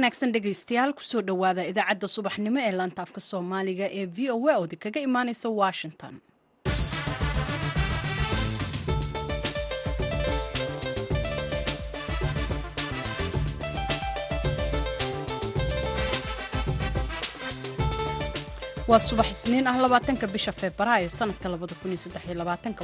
wanaagsan dhegaystayaal ku soo dhowaada idaacadda subaxnimo ee laanta afka soomaaliga ee v o a oodi kaga imaaneysa washington waa subax isniin ah labaatanka bisha febraayo sanadka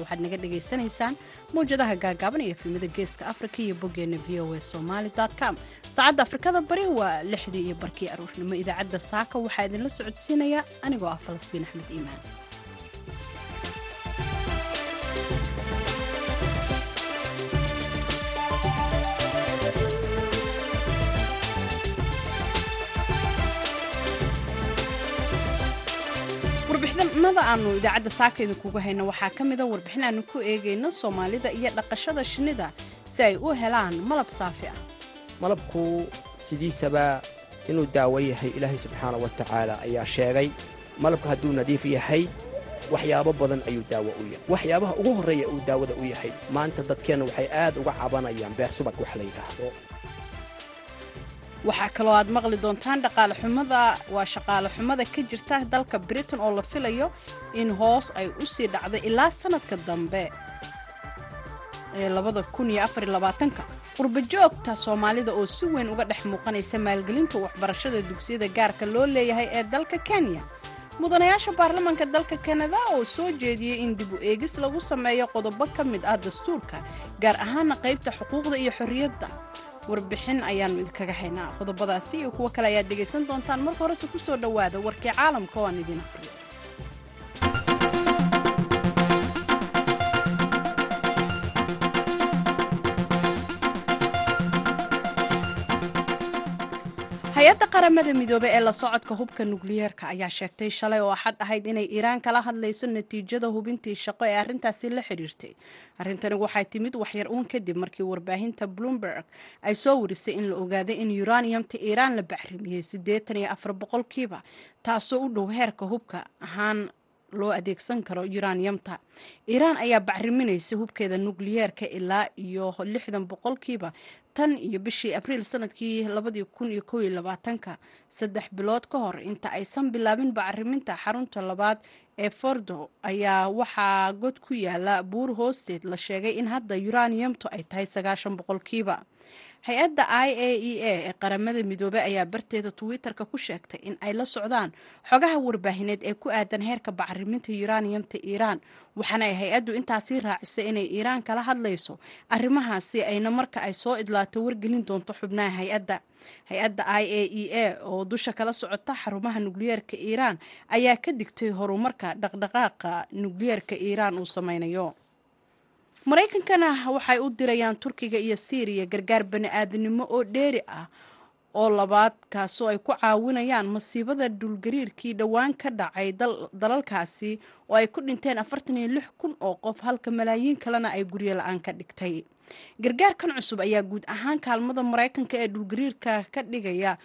waxaad naga dhagaysanaysaan mawjadaha gaagaaban iyo fiimada geeska afrika iyo boggeena v o a somaali com. Saacadda afrikada bari waa lixdii iyo barkii aruurnimo idaacadda saaka waxaa idinla socodsiinaya. Anigoo ah falastiin axmed iimaan warbixinada aanu idaacadda saaka idinkugu hayno waxaa ka mida warbixin aanu ku eegayno soomaalida iyo dhaqashada shinnida si ay u helaan malab saafi ah. Malabku sidiisaba inuu daawo yahay ilaahay subxaana wa tacaala ayaa sheegay malabku hadduu nadiif yahay waxyaabo badan ayuu daawo u yahay. Waxyaabaha ugu horreeya uu daawada u yahay maanta dadkeenna waxay aad uga cabanayaan beer subag wax la yidhaahdo waxaa kaloo aad maqli doontaan dhaqaale xumada. Waa shaqaale xumada ka jirta dalka britain oo la filayo in hoos ay u sii dhacday ilaa sanadka dambe ee qurbajoogta soomaalida oo si weyn uga dhex muuqanaysa maalgelinta waxbarashada dugsiyada gaarka loo leeyahay ee dalka kenya. Mudanayaasha baarlamaanka dalka kanada oo soo jeediyey in dib u eegis lagu sameeyo qodobo ka mid ah dastuurka gaar ahaana qaybta xuquuqda iyo xorriyadda warbixin ayaannu idinkaga haynaa. Qodobadaasi iyo kuwo kale ayaad dhegaysan doontaan marka horese ku soo dhowaada warkii caalamka oo aan idiin aqriyo hay'adda qaramada midoobey ee la socodka hubka nukliyeerka ayaa sheegtay shalay oo axad ahayd inay iiraan kala hadlayso natiijada hubintii shaqo ee arrintaasi la xidhiirtay arrintani waxay timid waxyar uun kadib markii warbaahinta bloomberg ay soo warisay in la ogaaday in uraniumta iiraan la bacrimiyey siddeetan iyo afar boqolkiiba taasoo u dhow heerka hubka ahaan loo adeegsan karo uraniumta. Iiraan ayaa bacriminaysa hubkeeda nukliyeerka ilaa iyo lixdan boqolkiiba tan iyo bishii abriil sannadkii labadii kun iyo kow iyo labaatanka. Saddex bilood ka hor inta aysan bilaabin bacriminta xarunta labaad ee fordo ayaa waxaa god ku yaalla buur hoosteed la sheegay in hadda uraniumtu ay tahay sagaashan boqolkiiba hay'adda i a e a ee qaramada midoobey ayaa barteeda twitter-ka ku sheegtay in ay la socdaan xogaha warbaahineed ee ku aadan heerka bacriminta uraniumta iiraan waxaana ay hay'addu intaasii raacisay inay iiraan kala hadlayso arrimahaasi ayna marka ay soo idlaato wargelin doonto xubnaha hay'adda. Hay'adda i a e a oo dusha kala socota xarumaha nukliyeerka iiraan ayaa ka digtay horumarka dhaqdhaqaaqa nukliyeerka iiraan uu sameynayo maraykankana waxay u dirayaan turkiga iyo siiriya gargaar bani-aadamnimo oo dheeri ah oo labaad kaasoo ay ku caawinayaan masiibada dhulgariirkii dhowaan ka dhacay dalalkaasi oo ay ku dhinteen afartan iyo lix kun oo qof halka malaayiin kalena ay guryo la'aan ka dhigtay. Gargaarkan cusub ayaa guud ahaan kaalmada maraykanka ee dhulgariirka ka dhigaya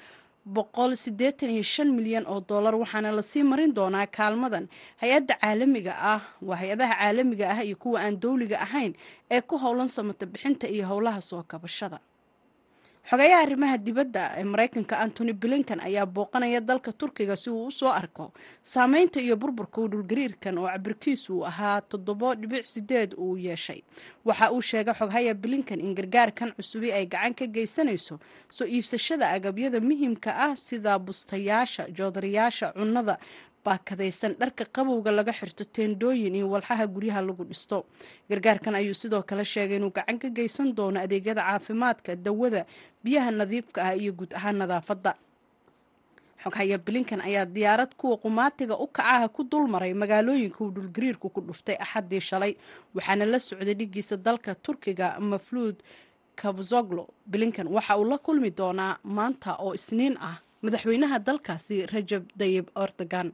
boqol siddeetan iyo shan milyan oo dollar waxaana la sii marin doonaa kaalmadan. Hay'adda caalamiga ah waa hay'adaha caalamiga ah iyo kuwa aan dowliga ahayn ee ku howlan samata bixinta iyo howlaha soo kabashada xogayaha arrimaha dibadda ee maraykanka antony blinkan ayaa booqanaya dalka turkiga si uu u soo arko saameynta iyo burburka dhulgariirkan oo cabirkiisu uu ahaa toddobo dhibic sideed uu yeeshay. Waxa uu sheegay xoghaya blinkan in gargaarkan cusubi ay gacan ka geysanayso soo iibsashada agabyada muhiimka ah sida bustayaasha joodarayaasha cunnada baakadaysan dharka qabowga laga xirto teendooyin iyo walxaha guryaha lagu dhisto. Gargaarkan ayuu sidoo kale sheegay inuu gacan ka geysan doono adeegyada caafimaadka dawada biyaha nadiifka ah iyo guud ahaan nadaafadda. Xoghaya blinkan ayaa diyaarad kuwa qumaatiga u kacaha ku dulmaray magaalooyinka uu dhulgariirku ku dhuftay axaddii shalay waxaana la socday dhigiisa dalka turkiga mafluud kabzoglo blinkan waxa uu la kulmi doonaa maanta oo isniin ah. Madaxweynaha dalkaasi rajab dayib erdogan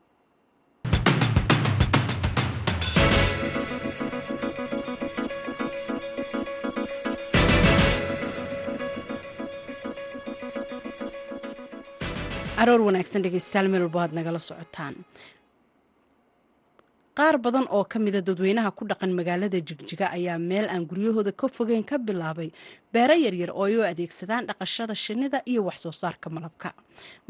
aroor wanaagsan dhegeystayaal meel walba aad nagala socotaan. Qaar badan oo ka mida dadweynaha ku dhaqan magaalada jigjiga ayaa meel aan guryahooda ka fogeyn ka bilaabay beero yaryar oo ay u adeegsadaan dhaqashada shinnida iyo waxsoo saarka malabka.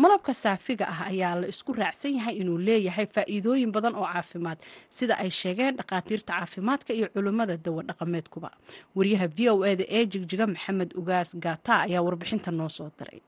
Malabka saafiga ah ayaa la isku raacsan yahay inuu leeyahay faa'iidooyin badan oo caafimaad sida ay sheegeen dhakhaatiirta caafimaadka iyo culimmada dawa dhaqameedkuba. Wariyaha v o eda ee jigjiga maxamed ugaas gaata ayaa warbixinta noo soo diray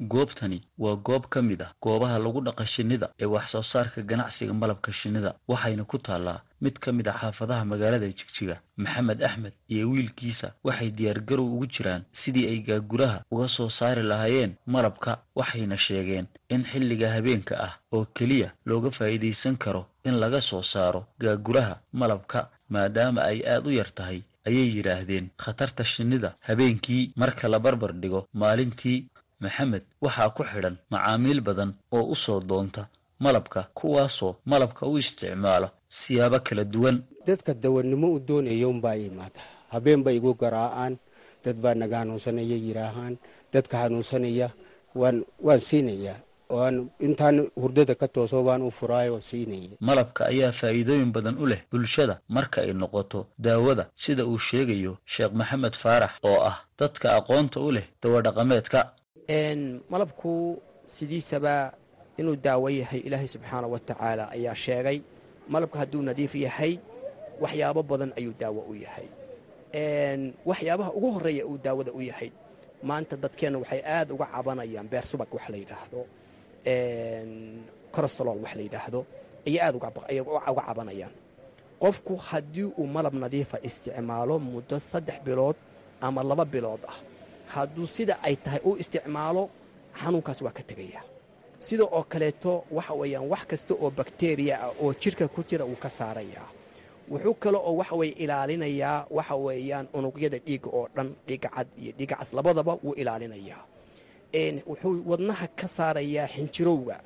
goobtani waa goob ka mid ah goobaha lagu dhaqa shinnida ee wax soo saarka ganacsiga malabka shinnida waxayna ku taallaa mid ka mid ah xaafadaha magaalada jigjiga. Maxamed axmed iyo wiilkiisa waxay diyaargarow ugu jiraan sidii ay gaaguraha uga soo saari lahaayeen malabka waxayna sheegeen in xilliga habeenka ah oo keliya looga faa'iidaysan karo in laga soo saaro gaaguraha malabka maadaama ay aad u yar tahay ayay yidhaahdeen. Khatarta shinnida habeenkii marka la barbar dhigo maalintii maxamed waxaa ku xidhan macaamiil badan oo u soo doonta malabka kuwaasoo malabka u isticmaalo siyaabo kala duwan. Dadka dawanimo u doonaya unbaa imaada. Habeen bay igu garaacaan dad baa naga hanuunsanaya yidhaahaan dadka hanuunsanaya waan waan siinayaa waan intaan hurdada ka tooso waan u furaayo siinaya. Malabka ayaa faa'iidooyin badan u leh bulshada marka ay noqoto daawada sida uu sheegayo sheekh maxamed faarax oo ah dadka aqoonta u leh dawadhaqameedka malabku sidiisaba inuu daawo yahay ilaahay subxaana wa tacaala ayaa sheegay. Malabka hadduu nadiif yahay waxyaabo badan ayuu daawo u yahay. Waxyaabaha ugu horreeya uu daawada u yahay maanta dadkeenna waxay aad uga cabanayaan beer subag wax la yidhaahdo. Corostolol wax la yidhaahdo. Ayay aad uga cabanayaan. Qofku haddii uu malab nadiifa isticmaalo muddo saddex bilood ama laba bilood ah hadduu sida ay tahay u isticmaalo xanuunkaas waa ka tegaya sida oo kaleeto waxa weeyaan wax kasta oo bakteriya ah oo jidhka ku jira wuu ka saarayaa. Wuxuu kale oo waxa weye ilaalinayaa waxa weeyaan unugyada dhiigga oo dhan dhiigga cad iyo dhiigga cas labadaba wuu ilaalinayaa. Wuxuu wadnaha ka saarayaa xinjirowga.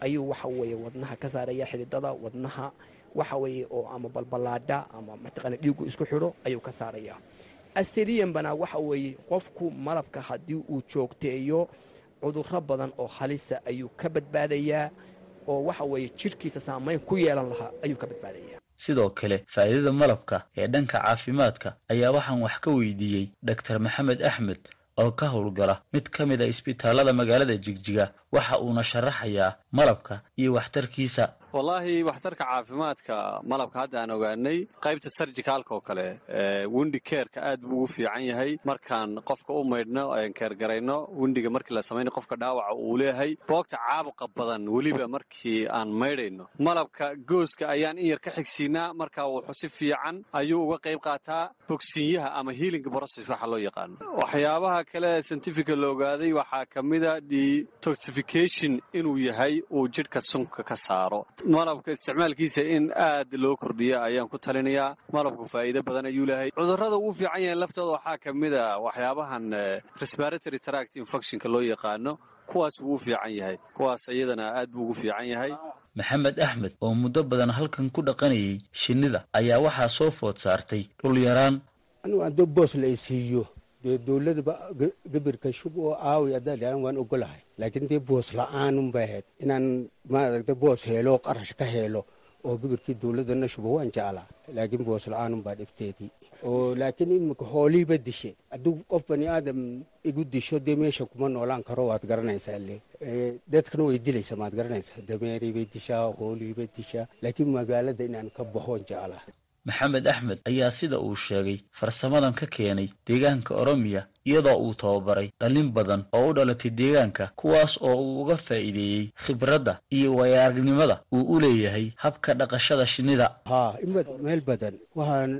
Ayuu waxa weeye wadnaha ka saarayaa xididada wadnaha waxa weeye oo ama balballaadha ama mataqaana dhiiggu isku xidho ayuu ka saarayaa asaliyanbana waxa weeye qofku malabka haddii uu joogteeyo cudurro badan oo halisa ayuu ka badbaadayaa oo waxa weeye jidhkiisa saamayn ku yeelan lahaa ayuu ka badbaadayaa. Sidoo kale faa'iidada malabka ee dhanka caafimaadka ayaa waxaan wax ka weydiiyey dhaktar maxamed axmed oo ka howlgala mid ka mid a isbitaallada magaalada jigjiga waxa uuna sharaxayaa malabka iyo waxtarkiisa. Wallaahi waxtarka caafimaadka malabka hadda aan ogaanay qaybta sarjicaalka oo kale windi keerka aad buu ugu fiican yahay. Markaan qofka u maydhno keergarayno windiga markii la samayna qofka dhaawaca uu leeyahay. Boogta caabuqa badan weliba markii aan maydhayno. Malabka gooska ayaan in yar ka xigsiinaa. Marka wuxuu si fiican ayuu uga qayb qaataa bogsiinyaha ama healing process waxa loo yaqaano waxyaabaha kale scientifica la ogaaday waxaa ka mida detoxification inuu yahay uu jidhka sunka ka saaro. Malabka isticmaalkiisa in aad loo kordhiya ayaan ku talinayaa. Malabku faa'iido badan ayuu leeyahay. Cudurrada uu fiican yahay laftooda waxaa ka mid a waxyaabahan respiratory tract infectionka loo yaqaano kuwaas wuu u fiican yahay kuwaas iyadana aad buu ugu fiican yahay. Maxamed axmed oo muddo badan halkan ku dhaqanayay shinnida ayaa waxaa soo food saartay dhul yaraan boos la isiiyo dee dowladaba gabirka shub oo aawi haddaan waan ogolahay laakiin dee boos la'aanunbay ahayd. Inaan maaragta boos helo qarash ka helo oo gabirkii dowladana shubo waan jeclaa. Laakiin boos la'aanunbaa dhibteedii. Oo laakiin imika hooliiba dishe. Hadduu qof bani aadam igu disho dee meesha kuma noolaan karo waad garanaysaa le dadkana way dilaysa maad garanaysaa. Dameeriibay dishaa hooliibay dishaa. Laakiin magaalada inaan ka baxoon jeclaa maxamed axmed ayaa sida uu sheegay farsamadan ka keenay deegaanka oromiya iyadoo uu tababaray dhallin badan oo u dhalatay deegaanka kuwaas oo uu uga faa'iideeyey khibradda iyo wayaaragnimada uu u leeyahay habka dhaqashada shinnida. Haa meel badan. Waxaan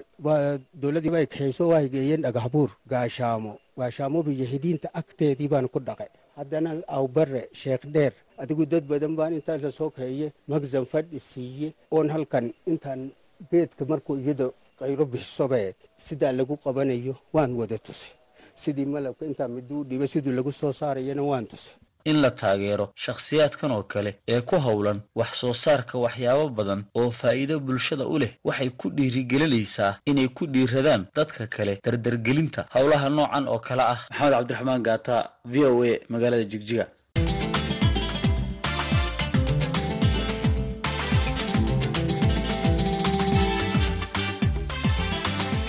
dowladdii bay kaxayso waa geeyeen dhagaxbuur gaashaamo. Gaashaamoba iyo hidiinta agteedii baan ku dhaqay. Haddana awbare sheekh dheer adigu dad badan baan intaas la soo kaxeeye magsan fadhi siiye oon halkan intaan beedka markuu iyada qayro bixisobeed sidaa lagu qabanayo waan wada tusay. Sidii malabka intaa miduu dhiba siduu lagu soo saarayana waan tusay. In la taageero shakhsiyaadkan oo kale ee ku howlan wax soo saarka waxyaabo badan oo faa'iido bulshada u leh waxay ku dhiirigelinaysaa inay ku dhiiradaan dadka kale dardargelinta howlaha noocan oo kale ah. Maxamed cabdiraxmaan gaata v o a magaalada jigjiga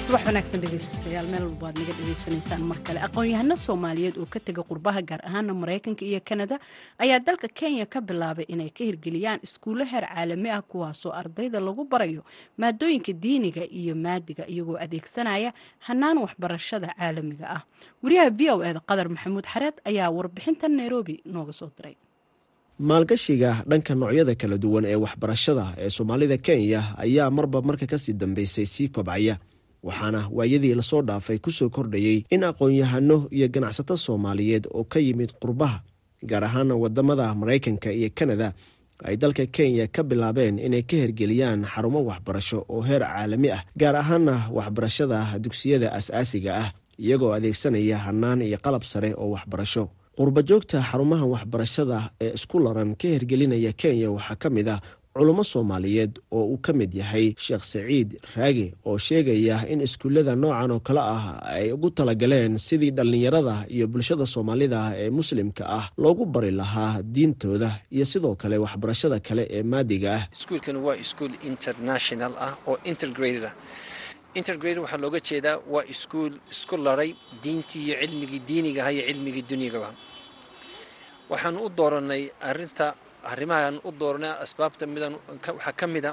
subax wanaagsan dhegeystayaal meel walba aad naga dhegeysanaysaan mar kale. Aqoon-yahano soomaaliyeed oo ka tega qurbaha gaar ahaana maraykanka iyo kanada ayaa dalka kenya ka bilaabay inay ka hirgeliyaan iskuulo heer caalami ah kuwaasoo ardayda lagu barayo maadooyinka diiniga iyo maadiga iyagoo adeegsanaya hanaan waxbarashada caalamiga ah. Wariyaha v o eda qadar maxamuud xareed ayaa warbixinta nairobi nooga soo diray. Maalgashiga dhanka noocyada kala duwan ee waxbarashada ee soomaalida kenya ayaa marba marka ka sii dambeysay sii kobcaya waxaana waayadii la soo dhaafay ku soo kordhayey in aqoon-yahano iyo ganacsato soomaaliyeed oo ka yimid qurbaha gaar ahaana waddamada maraykanka iyo kanada ay dalka kenya ka bilaabeen inay ka hirgeliyaan xarumo waxbarasho oo heer caalami ah gaar ahaana waxbarashada dugsiyada as-aasiga ah iyagoo adeegsanaya hanaan iyo qalab sare oo waxbarasho. Qurbajoogta xarumaha waxbarashada ee isku laran ka hirgelinaya kenya waxaa ka mid ah culummo soomaaliyeed oo uu ka mid yahay sheekh saciid raage oo sheegaya in iskuullada noocan oo kale ah ay ugu talagaleen sidii dhallinyarada iyo bulshada soomaalida ee muslimka ah loogu bari lahaa diintooda iyo sidoo kale waxbarashada kale ee maadiga ah. Iskuulkan waa iskuul international ah oo intergraded ah. Intergrade waxaa looga jeedaa waa iskuul isku laray diintii iyo cilmigii diinigaha iyo cilmigii dunyagaba waxaanu u dooranay arinta arrimahaan u dooranay asbaabta midan waxaa ka mida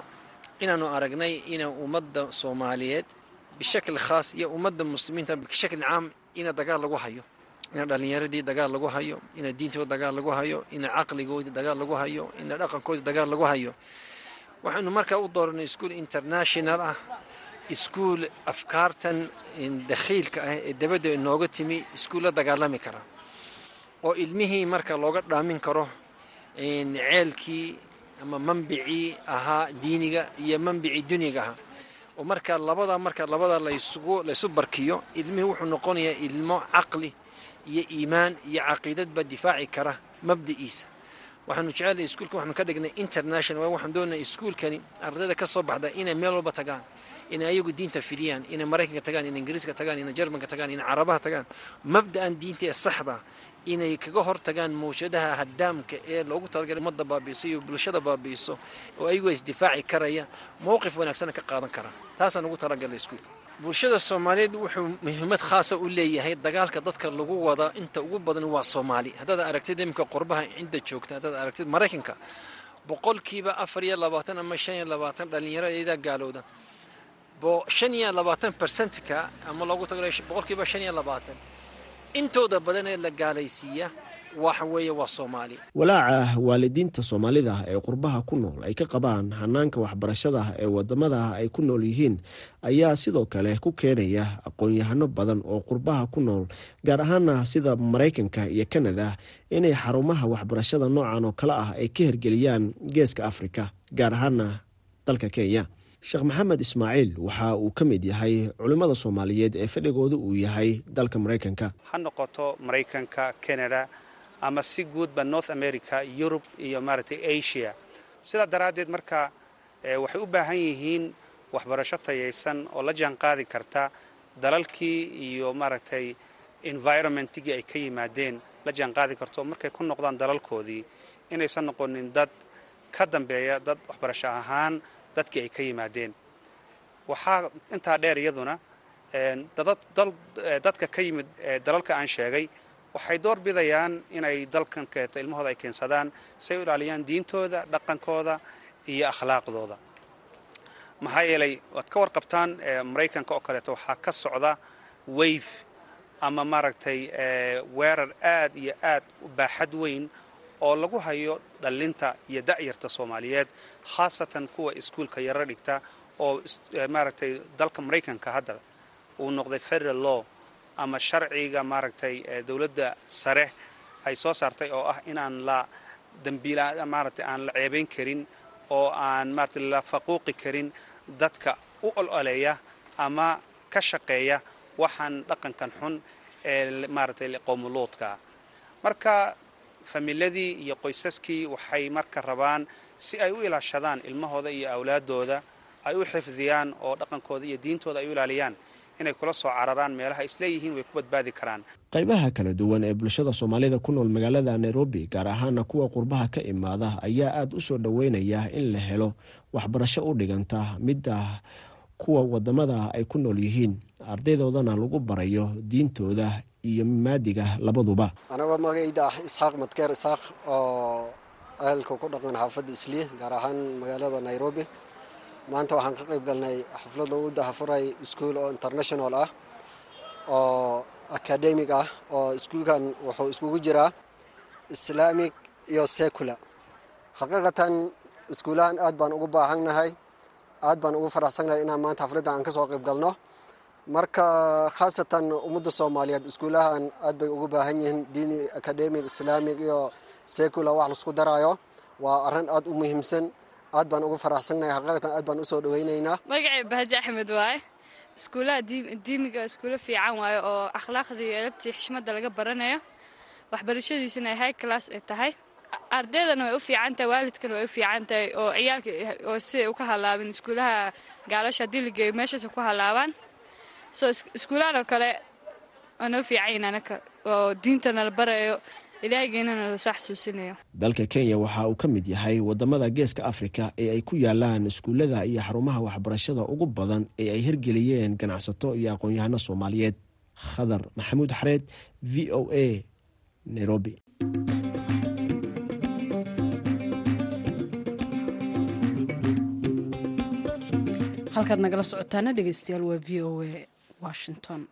inaanu aragnay ina ummadda soomaaliyeed bishakli khaas iyo ummadda muslimiinta bishakli caam ina dagaal lagu hayo ina dhallinyaradii dagaal lagu hayo ina diintooda dagaal lagu hayo ina caqligoodii dagaal lagu hayo ina dhaqankoodii dagaal lagu hayo. Waxaanu markaa u dooranay iskuol international ah iskuul afkaartan dakhiilka ah ee dabadda inooga timi iskuul la dagaalami kara oo ilmihii marka looga dhaamin karo ceelkii ama manbicii ahaa diiniga iyo manbicii dunyaga ahaa. Oo marka labada marka labada laysu barkiyo ilmihii wuxuu noqonayaa ilmo caqli iyo iimaan iyo caqiidadba difaaci kara mabdiciisa waxaanu jecelahay iskuulkan waxaanu ka dhignay international waa waxaan doonaya iskuulkani ardayda ka soo baxda inay meel walba tagaan inay ayagu diinta fidiyaan inay maraykanka tagaan inay ingiriiska tagaan inay jermanka tagaan inay carabaha tagaan mabda'an diinta ee saxda inay kaga hor tagaan mawjadaha hadaamka ee loogu talagalay ummadda baabiiso iyo bulshada baabiiso oo ayagoo isdifaaci karaya mowqif wanaagsana ka qaadan kara. Taasaan ugu talagalay iskuulka bulshada soomaaliyeed wuxuu muhiimad khaasa u leeyahay dagaalka dadka lagu wada inta ugu badan waa soomaali. Haddaad aragtid iminka qurbaha cidda joogta haddaad aragtid maraykanka boqolkiiba afar iyo labaatan ama shan iyo labaatan dhallinyaro iyadaa gaalowda percentka ama loogu tagala boqolkiiba intooda badan ee la gaalaysiiya waxa waa soomaali. Walaaca waalidiinta soomaalida ee qurbaha ku nool ay ka qabaan hanaanka waxbarashada ee waddamada ay ku nool yihiin ayaa sidoo kale ku keenaya aqoon-yahano badan oo qurbaha ku nool gaar ahaana sida maraykanka iyo kanada inay xarumaha waxbarashada noocan oo kale ah ay ka hirgeliyaan geeska afrika gaar ahaana dalka kenya sheekh maxamed ismaaciil waxa uu ka mid yahay culimmada soomaaliyeed ee fadhigooda uu yahay dalka maraykanka ha noqoto maraykanka canada ama si guudba north america yurub iyo maaragtay asia. Sidaa daraaddeed marka waxay u baahan yihiin waxbarasho tayaysan oo la jaan qaadi karta dalalkii iyo maaragtay environmentigii ay ka yimaadeen. La jaan qaadi karto markay ku noqdaan dalalkoodii inaysan noqonin dad ka dambeeya dad waxbarasho ahaan dadkii ay ka yimaadeen. Waxaa intaa dheer iyaduna dadka ka yimid dalalka aan sheegay waxay door bidayaan inay dalkan keeto ilmahooda ay keensadaan si ay u ilaaliyaan diintooda dhaqankooda iyo akhlaaqdooda. Maxaa yeelay waad ka warqabtaan maraykanka oo kaleeto waxaa ka socda wayf ama maaragtay weerar aad iyo aad u baaxad weyn oo lagu hayo dhallinta iyo da'yarta soomaaliyeed khaasatan kuwa iskuulka yaro dhigta oo maaragtay dalka maraykanka hadda uu noqday federal law ama sharciga maaragtay dowladda sare ay soo saartay oo ah inaan la dambiila maaragtay aan la ceebayn karin oo aan maaragtay la faquuqi karin dadka u ololeeya ama ka shaqeeya waxaan dhaqankan xun ee maaragtay qowmuluudka marka famiiladii iyo qoysaskii waxay marka rabaan si ay u ilaashadaan ilmahooda iyo awlaadooda ay u xifdiyaan oo dhaqankooda iyo diintooda ay u ilaaliyaan inay kula soo cararaan meelaha isleeyihiin way ku badbaadi karaan. Qaybaha kala duwan ee bulshada soomaalida ku nool magaalada nairobi gaar ahaana kuwa qurbaha ka imaada ayaa aada u soo dhoweynaya in la helo waxbarasho u dhiganta midda kuwa waddamada ay ku nool yihiin. Ardaydoodana lagu barayo diintooda iyo maadiga labaduba. Anagoo magacayda ah isxaaq madkeer. Isxaaq oo ahalka ku dhaqan xaafadda islii gaar ahaan magaalada nairobi. Maanta waxaan ka qayb galnay xaflad lagu dahafuray iskuol oo international ah oo academic ah oo iskuulkan wuxuu iskugu jiraa islaamic iyo secular. Xaqiiqatan iskuulahan aad baan ugu baahannahay aad baan ugu faraxsannahay inaan maanta xafladdan aan ka soo qayb galno marka khaasatan ummadda soomaaliyeed iskuulahan aad bay ugu baahan yihiin diini academic islaamic iyo secular wax la isku daraayo waa arrin aad u muhiimsan aad baan ugu faraxsannahay xaqiiqatan aad baan u soo dhawaynaynaa magacay bahaji axmed waaye. Iskuulaha diimiga iskuulo fiican waaye oo akhlaaqdii elabtii xishmadda laga baranayo. Waxbarashadiisana ay high class ay tahay. Ardaydana way u fiican tahay waalidkana way u fiican tahay oo ciyaalka oo siday u halaabin iskuulaha gaalasha haddii la geeyo meeshaas ku halaabaan so iskuulahan oo kale u fiican yihiin anaka oo diintana la barayo ilaahigeenana la soo xasuusinayo. Dalka kenya waxa uu ka mid yahay waddamada geeska afrika ee ay ku yaalaan iskuullada iyo xarumaha waxbarashada ugu badan ee ay hirgeliyeen ganacsato iyo aqoon-yahano soomaaliyeed. Khadar maxamuud xareed v o a nairobi. Halkaad nagala socotaana dhegeystayaal waa v o a washington.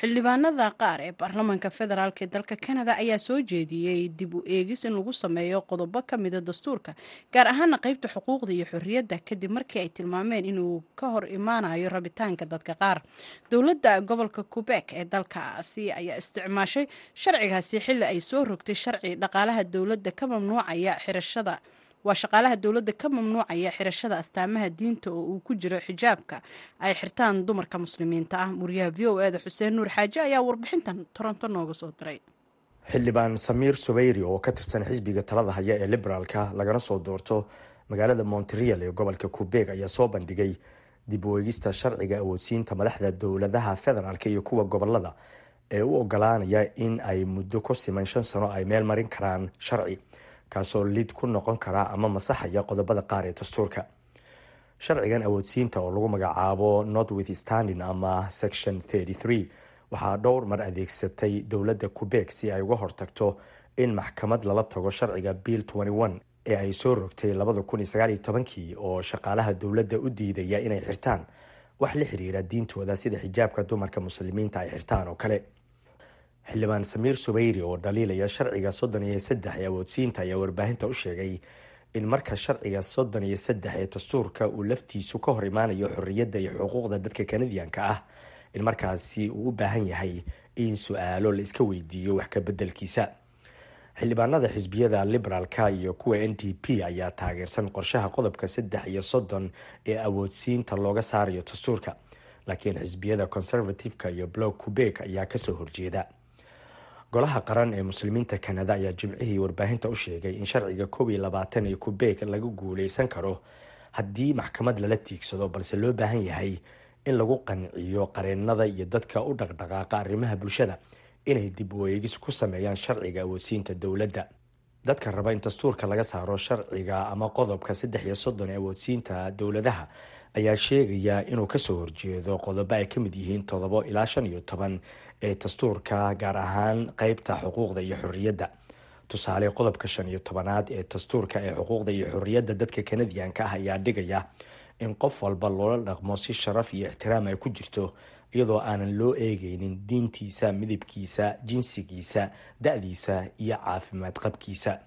Xildhibaanada qaar ee baarlamaanka federaalk ee dalka kanada ayaa soo jeediyey dib u eegis in lagu sameeyo qodobo ka mida dastuurka gaar ahaana qeybta xuquuqda iyo xorriyadda kadib markii ay tilmaameen inuu ka hor imaanayo rabitaanka dadka qaar. Dowladda gobolka qubeek ee dalkaasi ayaa isticmaashay sharcigaasi xilli ay soo rogtay sharci dhaqaalaha dowladda ka mamnuucaya xirashada waa shaqaalaha dowladda ka mamnuucaya xirashada astaamaha diinta oo uu ku jiro xijaabka ay xirtaan dumarka muslimiinta ah. Wariyaha v o eda xuseen nuur xaaje ayaa warbixintan toronto nooga soo diray. Xildhibaan samiir subeyri oo ka tirsan xisbiga talada haya ee liberaalka lagana soo doorto magaalada montreal ee gobolka qubeeg ayaa soo bandhigay dib u eegista sharciga awoodsiinta madaxda dowladaha federaalk iyo kuwa gobollada ee u ogolaanaya in ay muddo ku siman shan sano ay meel marin karaan sharci kaasoo lid ku noqon karaa ama masaxaya qodobada qaar ee dastuurka. Sharcigan awoodsiinta oo lagu magacaabo northwithstanding ama section waxaa dhowr mar adeegsatay dowladda qubeeg si ay uga hortagto in maxkamad lala tago sharciga bill ee ay soo rogtay kii oo shaqaalaha dowladda u diidaya inay xirtaan. Wax la xiriira diintooda sida xijaabka dumarka muslimiinta ay xirtaan oo kale xildhibaan samiir subeyri oo dhaliilaya sharciga soddon iyo saddex ee awoodsiinta ayaa warbaahinta u sheegay in marka sharciga soddon iyo saddex ee dastuurka uu laftiisu ka hor imaanayo xorriyadda iyo xuquuqda dadka kanadiyanka ah in markaasi uu u baahan yahay in su'aalo la iska weydiiyo wax ka beddelkiisa. Xildhibaanada xisbiyada liberaalka iyo kuwa n d p ayaa taageersan qorshaha qodobka saddex iyo soddon ee awoodsiinta looga saarayo dastuurka laakiin xisbiyada conservative-ka iyo block qubeek ayaa ka soo horjeeda golaha qaran ee muslimiinta kanada ayaa jimcihii warbaahinta u sheegay in sharciga koob iyo labaatan ee qubeek laga guuleysan karo. Haddii maxkamad lala tiigsado balse loo baahan yahay in lagu qanciyo qareenada iyo dadka u dhaqdhaqaaqa arrimaha bulshada inay dib u eegis ku sameeyaan sharciga awoodsiinta dowladda. Dadka raba in dastuurka laga saaro sharciga ama qodobka saddex iyo soddon ee awoodsiinta dowladaha ayaa sheegaya inuu ka soo horjeedo qodobo ay ka mid yihiin todobo ilaa shan iyo toban ee dastuurka gaar ahaan qeybta xuquuqda iyo xorriyadda. Tusaale qodobka shan iyo tobanaad ee dastuurka ee xuquuqda iyo xorriyadda dadka kanadiyanka ah ayaa dhigaya in qof walba loola dhaqmo si sharaf iyo ixtiraam ay ku jirto iyadoo aanan loo eegeynin diintiisa midabkiisa jinsigiisa da-diisa iyo caafimaad qabkiisa.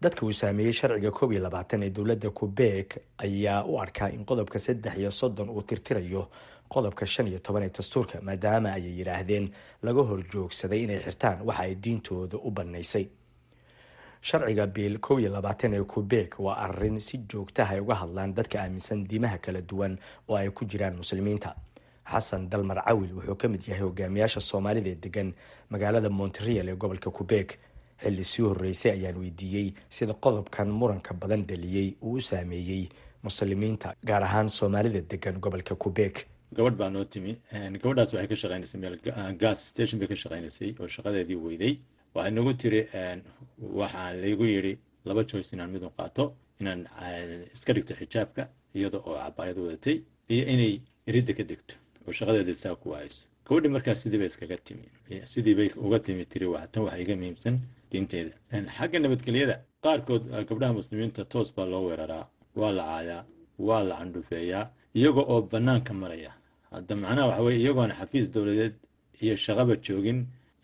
Dadka uu saameeyey sharciga koob iyo labaatan ee dowladda qubeek ayaa u arkaa in qodobka saddex iyo soddon uu tirtirayo qodobka shan iyo toban ee dastuurka maadaama ayay yidhaahdeen laga horjoogsaday inay xirtaan waxa ay diintooda u bannaysay. Sharciga biil koob iyo labaatan ee qubeek waa arrin si joogtaha ay uga hadlaan dadka aaminsan diimaha kala duwan oo ay ku jiraan muslimiinta. Xasan dalmar cawil wuxuu ka mid yahay hogaamiyaasha soomaalida ee degan magaalada montreal ee gobolka qubeek xilli sii horreysay ayaan weydiiyey sida qodobkan muranka badan dhaliyey uu u saameeyey muslimiinta gaar ahaan soomaalida degan gobolka qubeek gabadh baa noo timi gabadhaas waxay ka shaqeynaysay meel gas station bay ka shaqeynaysay oo shaqadeedii weyday. Waxay nagu tiri waxaa laygu yidhi laba joyce inaan midun qaato inaan iska dhigto xijaabka iyada oo cabaayad wadatay iyo inay iridda ka degto oo shaqadeeda saa ku waayso gabadhi markaas sidii bay iskaga timi sidii uga timi tiri tan waxa iga muhiimsan diinteeda. Xagga nabadgelyada qaarkood gabdhaha muslimiinta toos baa loo weeraraa waa la caayaa waa la candhufeeyaa iyaga oo bannaanka maraya. Hadda macnaha waxa weye iyagoona xafiis dowladeed iyo shaqaba joogin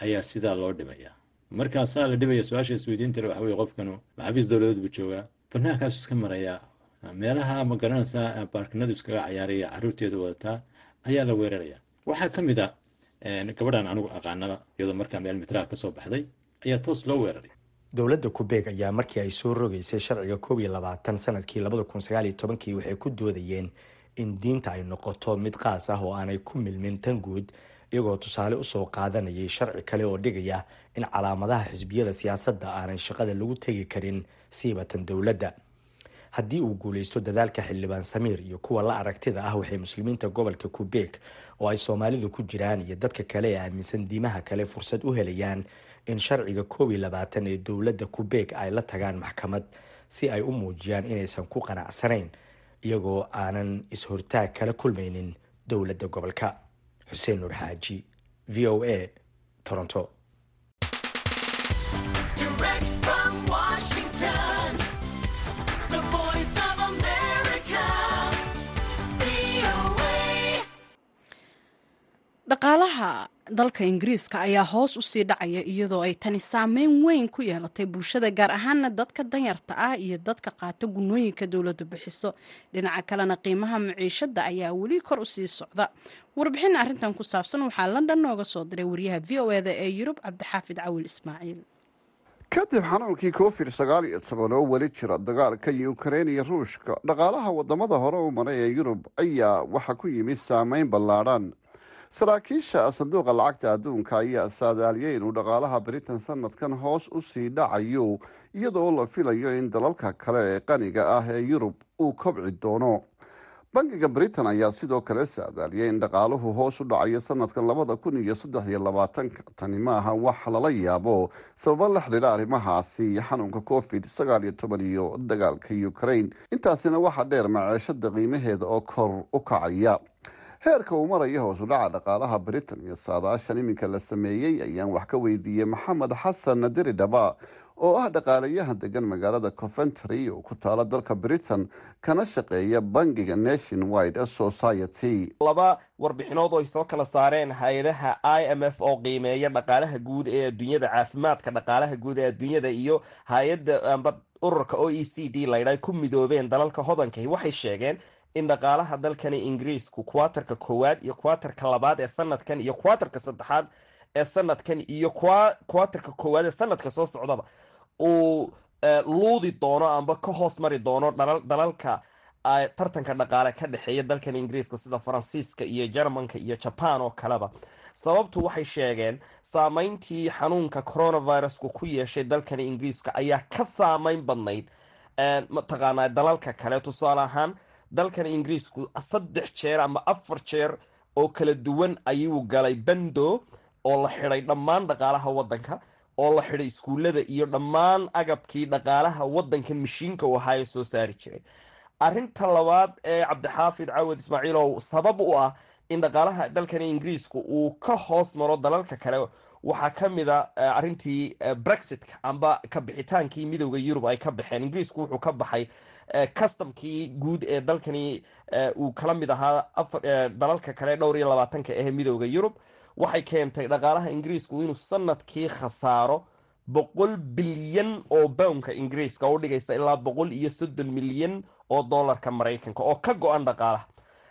ayaa sidaa loo dhibayaa markaasaa la dhibaya su'aasha isweydiintale waxa weye qofkanu ma xafiis dowladeed buu joogaa bannaankaasu iska marayaa. Meelaha ma garanaysaa baarkinadu iskaga cayaaraya carruurteeda wadataa ayaa la weeraraya. Waxaa ka mid a gabadhan anigu aqaanaba iyadoo markaa meel mitraha ka soo baxday ayaa toos loo weeraray. Dowladda kubeeg ayaa markii ay soo rogaysay sharciga koob iyo labaatan sannadkii labada kun sagaal iyo tobankii waxay ku doodayeen in diinta ay noqoto mid qaas ah oo aanay ku milmin tan guud iyagoo tusaale u soo qaadanayay sharci kale oo dhigaya in calaamadaha xisbiyada siyaasadda aanay shaqada lagu tegi karin siibatan dowladda. Haddii uu guuleysto dadaalka xildhibaan samiir iyo kuwa la aragtida ah waxay muslimiinta gobolka kubeeg oo ay soomaalidu ku jiraan iyo dadka kale ee aaminsan diimaha kale fursad u helayaan in sharciga koob iyo labaatan ee dowladda kubeeg ay la tagaan maxkamad si ay u muujiyaan inaysan ku qanacsanayn iyagoo aanan is-hortaag kala kulmaynin dowladda gobolka. Xuseen nuur xaaji v o a toronto. Dhaqaalaha dalka ingiriiska ayaa hoos u sii dhacaya iyadoo ay tani saameyn weyn ku yeelatay bulshada gaar ahaana dadka danyarta ah iyo dadka qaata gunooyinka dowladdu bixiso. Dhinaca kalena qiimaha maciishada ayaa weli kor u sii socda. Warbixin arrintan ku saabsan waxaa london nooga soo diray wariyaha v o eda ee yurub cabdixaafid cawil ismaaciil. Kadib xanuunkii covid sagaal iyo toban oo weli jira dagaalka ukrein iyo ruushka dhaqaalaha waddamada hore u maray ee yurub ayaa waxaa ku yimid saameyn ballaadhan saraakiisha sanduuqa lacagta adduunka ayaa saadaaliyay inuu dhaqaalaha britain sanadkan hoos u sii dhacayo iyadoo la filayo in dalalka kale ee qaniga ah ee yurub uu kobci doono. Bangiga britain ayaa sidoo kale saadaaliyay in dhaqaaluhu hoos u dhacayo sanadkan labada kun iyo saddex iyo labaatanka. Tani maaha wax lala yaabo sababo la xidhiira arrimahaasi xanuunka covid sagaal iyo toban iyo dagaalka ukraine. Intaasina waxaa dheer maceeshada qiimaheeda oo kor u kacaya heerka uu maraya hoos u dhaca dhaqaalaha britain iyo saadaashan iminka la sameeyey ayaan wax ka weydiiyey maxamed xasan nadiri dhaba oo ah dhaqaalayahan degan magaalada coventry oo ku taala dalka britain kana shaqeeya bangiga nation wide society. Laba warbixinood oo ay soo kala saareen hay'adaha i m f oo qiimeeya dhaqaalaha guud ee adduunyada caafimaadka dhaqaalaha guud ee adduunyada iyo hay'adda ururka o e c d laydha ku midoobeen dalalka hodankahi waxay sheegeen in dhaqaalaha dalkani ingiriisku kuwatarka koowaad iyo kuwatarka labaad ee sanadkan iyo kuwatarka saddexaad ee sanadkan iyo kuwatarka koowaad ee sanadka soo socdaba uu luudi doono amba ka hoos mari doono dalalka tartanka dhaqaale ka dhexeeya dalkan ingiriiska sida faransiiska iyo jermanka iyo jaban oo kaleba. Sababtu waxay sheegeen saameyntii xanuunka coronavirusku ku yeeshay dalkani ingiriiska ayaa ka saameyn badnayd mataqaanaa dalalka kale. Tusaale ahaan dalkan ingiriisku saddex jeer ama afar jeer oo kala duwan ayuu galay bando oo la xidhay dhammaan dhaqaalaha waddanka oo la xidhay iskuullada iyo dhammaan agabkii dhaqaalaha waddankan mashiinka u ahaa soo saari jiray. Arrinta labaad ee cabdixaafid cawad ismaaciilow sabab u ah in dhaqaalaha dalkan ingiriisku uu ka hoos maro dalalka kale waxaa ka mid a arrintii brexitka amba ka bixitaankii midowda yurub ay ka baxeen. Ingiriisku wuxuu ka baxay customkii guud ee dalkani uu kala mid ahaa dalalka kale dhowr iyo labaatanka ee midowda yurub. Waxay keentay dhaqaalaha ingiriisku inuu sannadkii khasaaro boqol bilyan oo bownka ingiriiska oo dhigaysa ilaa boqol iyo soddon milyan oo dollarka maraykanka oo ka go-an dhaqaalaha.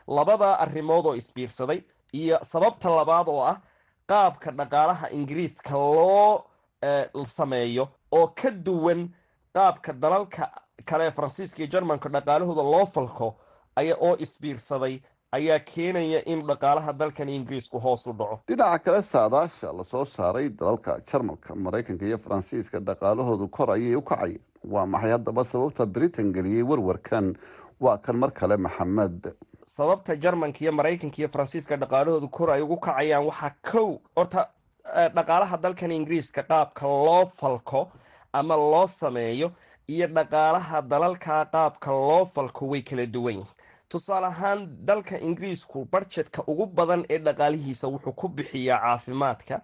Labada arrimood oo isbiirsaday iyo sababta labaad oo ah qaabka dhaqaalaha ingiriiska loo sameeyo oo ka duwan qaabka dalalka kale faransiiska iyo jermanka dhaqaalahooda loo falko aya oo isbiirsaday ayaa keenaya in dhaqaalaha dalkan ingiriisku hoos u dhaco. Dhinaca kale saadaasha la soo saaray dalalka jarmalka maraykanka iyo faransiiska dhaqaalahoodu kor ayay u kacayeen waa maxay haddaba sababta britain geliyey warwarkan? Waa kan mar kale maxamed. Sababta jermanka iyo maraykanka iyo faransiiska dhaqaalahoodu kor ay ugu kacayaan waxaa kow horta dhaqaalaha dalkan ingiriiska qaabka loo falko ama loo sameeyo iyo dhaqaalaha dalalka qaabka loo falko way kala duwan yihiin tusaale ahaan dalka ingiriisku barjedka ugu badan ee dhaqaalihiisa wuxuu ku bixiyaa caafimaadka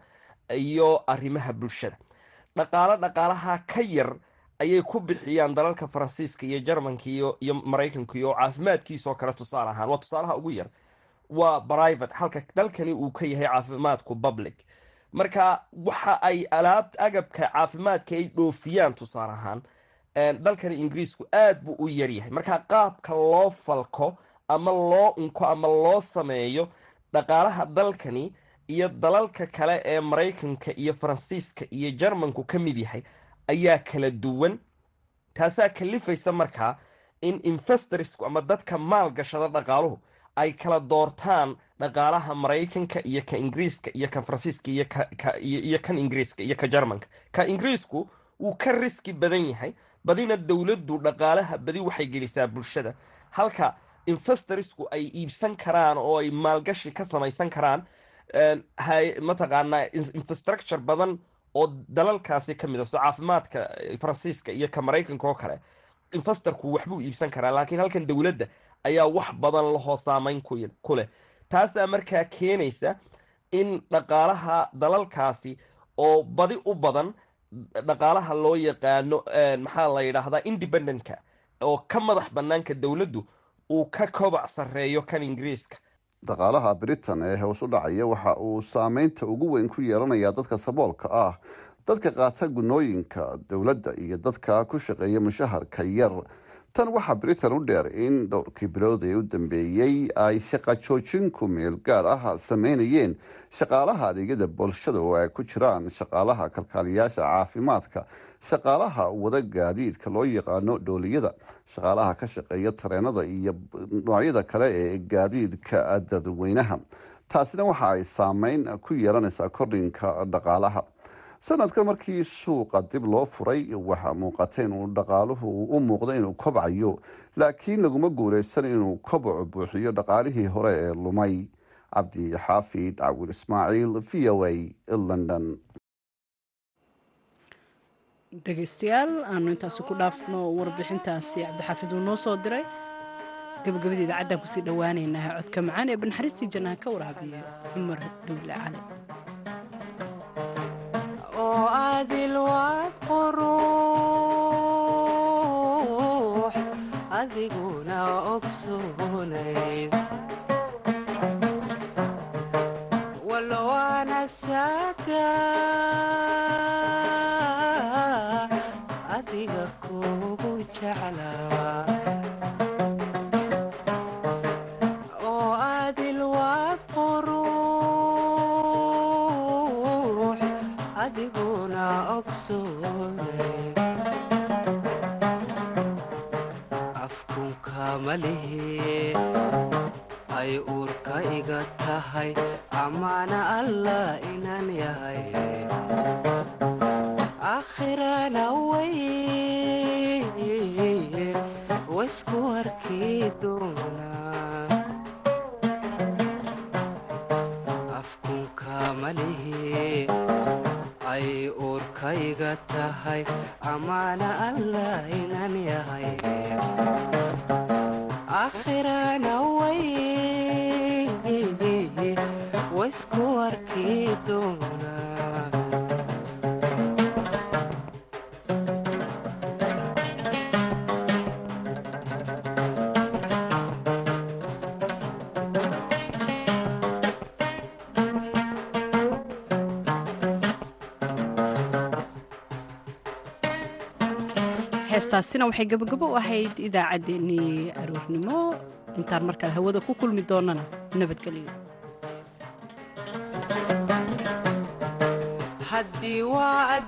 iyo arrimaha bulshada. Dhaqaalo dhaqaalaha ka yar ayay ku bixiyaan dalalka faransiiska iyo jarmanka iyo maraykanka iyo caafimaadkiisoo kale tusaale ahaan. Waa tusaalaha ugu yar. Waa private halka dalkani uu ka yahay caafimaadku public. Marka waxa ay alaab agabka caafimaadka ay dhoofiyaan tusaale ahaan dalkani ingiriisku aad buu u yaryahay. Marka qaabka loo falko ama loo unko ama loo sameeyo dhaqaalaha dalkani iyo dalalka kale ee maraykanka iyo faransiiska iyo jarmanku ka mid yahay ayaa kala duwan. Taasaa kalifaysa markaa in investorsku ama dadka maal gashada dhaqaaluhu ay kala doortaan dhaqaalaha maraykanka iyo ka ingiriiska iyo kan faransiiska iyo kan ingiriiska iyo ka jarmanka. Ka ingiriisku wuu ka riski badan yahay badina dowladdu dhaqaalaha badi waxay gelisaa bulshada. Halka investorsku ay iibsan karaan oo ay maalgashi ka samaysan karaan mataqaanaa infrastructure badan oo dalalkaasi ka mid a so caafimaadka faransiiska iyo ka maraykanka oo kale investorku waxbuu iibsan karaa laakiin halkan dowladda ayaa wax badan lahoo saameyn ku leh. Taasaa markaa keenaysa in dhaqaalaha dalalkaasi oo badi u badan dhaqaalaha loo yaqaano maxaa la yidhaahdaa independentka oo ka madax banaanka dowladdu uu ka kobac sarreeyo kan ingiriiska. Dhaqaalaha britain ee hoos u dhacaya waxa uu saameynta ugu weyn ku yeelanayaa dadka saboolka ah dadka qaata gunooyinka dowladda iyo dadka ku shaqeeya mushaharka yar tan waxaa britain u dheer in dhowrkii bilood ee u dambeeyey ay shaqa joojinku meel gaar ah sameynayeen shaqaalaha adeegyada bulshada oo ay ku jiraan shaqaalaha kalkaaliyaasha caafimaadka shaqaalaha wada gaadiidka loo yaqaano dhooliyada shaqaalaha ka shaqeeya tareenada iyo noocyada kale ee gaadiidka dadweynaha. Taasina waxa ay saameyn ku yeelanaysaa kordhinka dhaqaalaha sanadkan markii suuqa dib loo furay waxaa muuqata inuu dhaqaaluhu u muuqdo inuu kobcayo laakiin laguma guuleysan inuu kobaco buuxiyo dhaqaalihii hore ee lumay. Cabdi xaafid cawil ismaaciil v o a london. Dhegeystayaal aanu intaasi ku dhaafno warbixintaasi cabdixaafid uu noo soo diray. Gabagabada idaacaddan ku sii dhowaaneynaa codka macaan ee banxariistii jannaha ka waraabiya cumar dhowle cali oo adilwaad quruux adiguna ogsoonayd walwaana saaga adiga kugu jeclaa oo adilwaad quruux adiguna ogsoonay afkunka malihi ay uurka iga tahay amaana allah inaan yahay akhirana way heestaasina waxay gabagabo u ahayd idaacaddeenii aroornimo. Intaan markale hawada ku kulmi doonana nabadgelyo haddii waa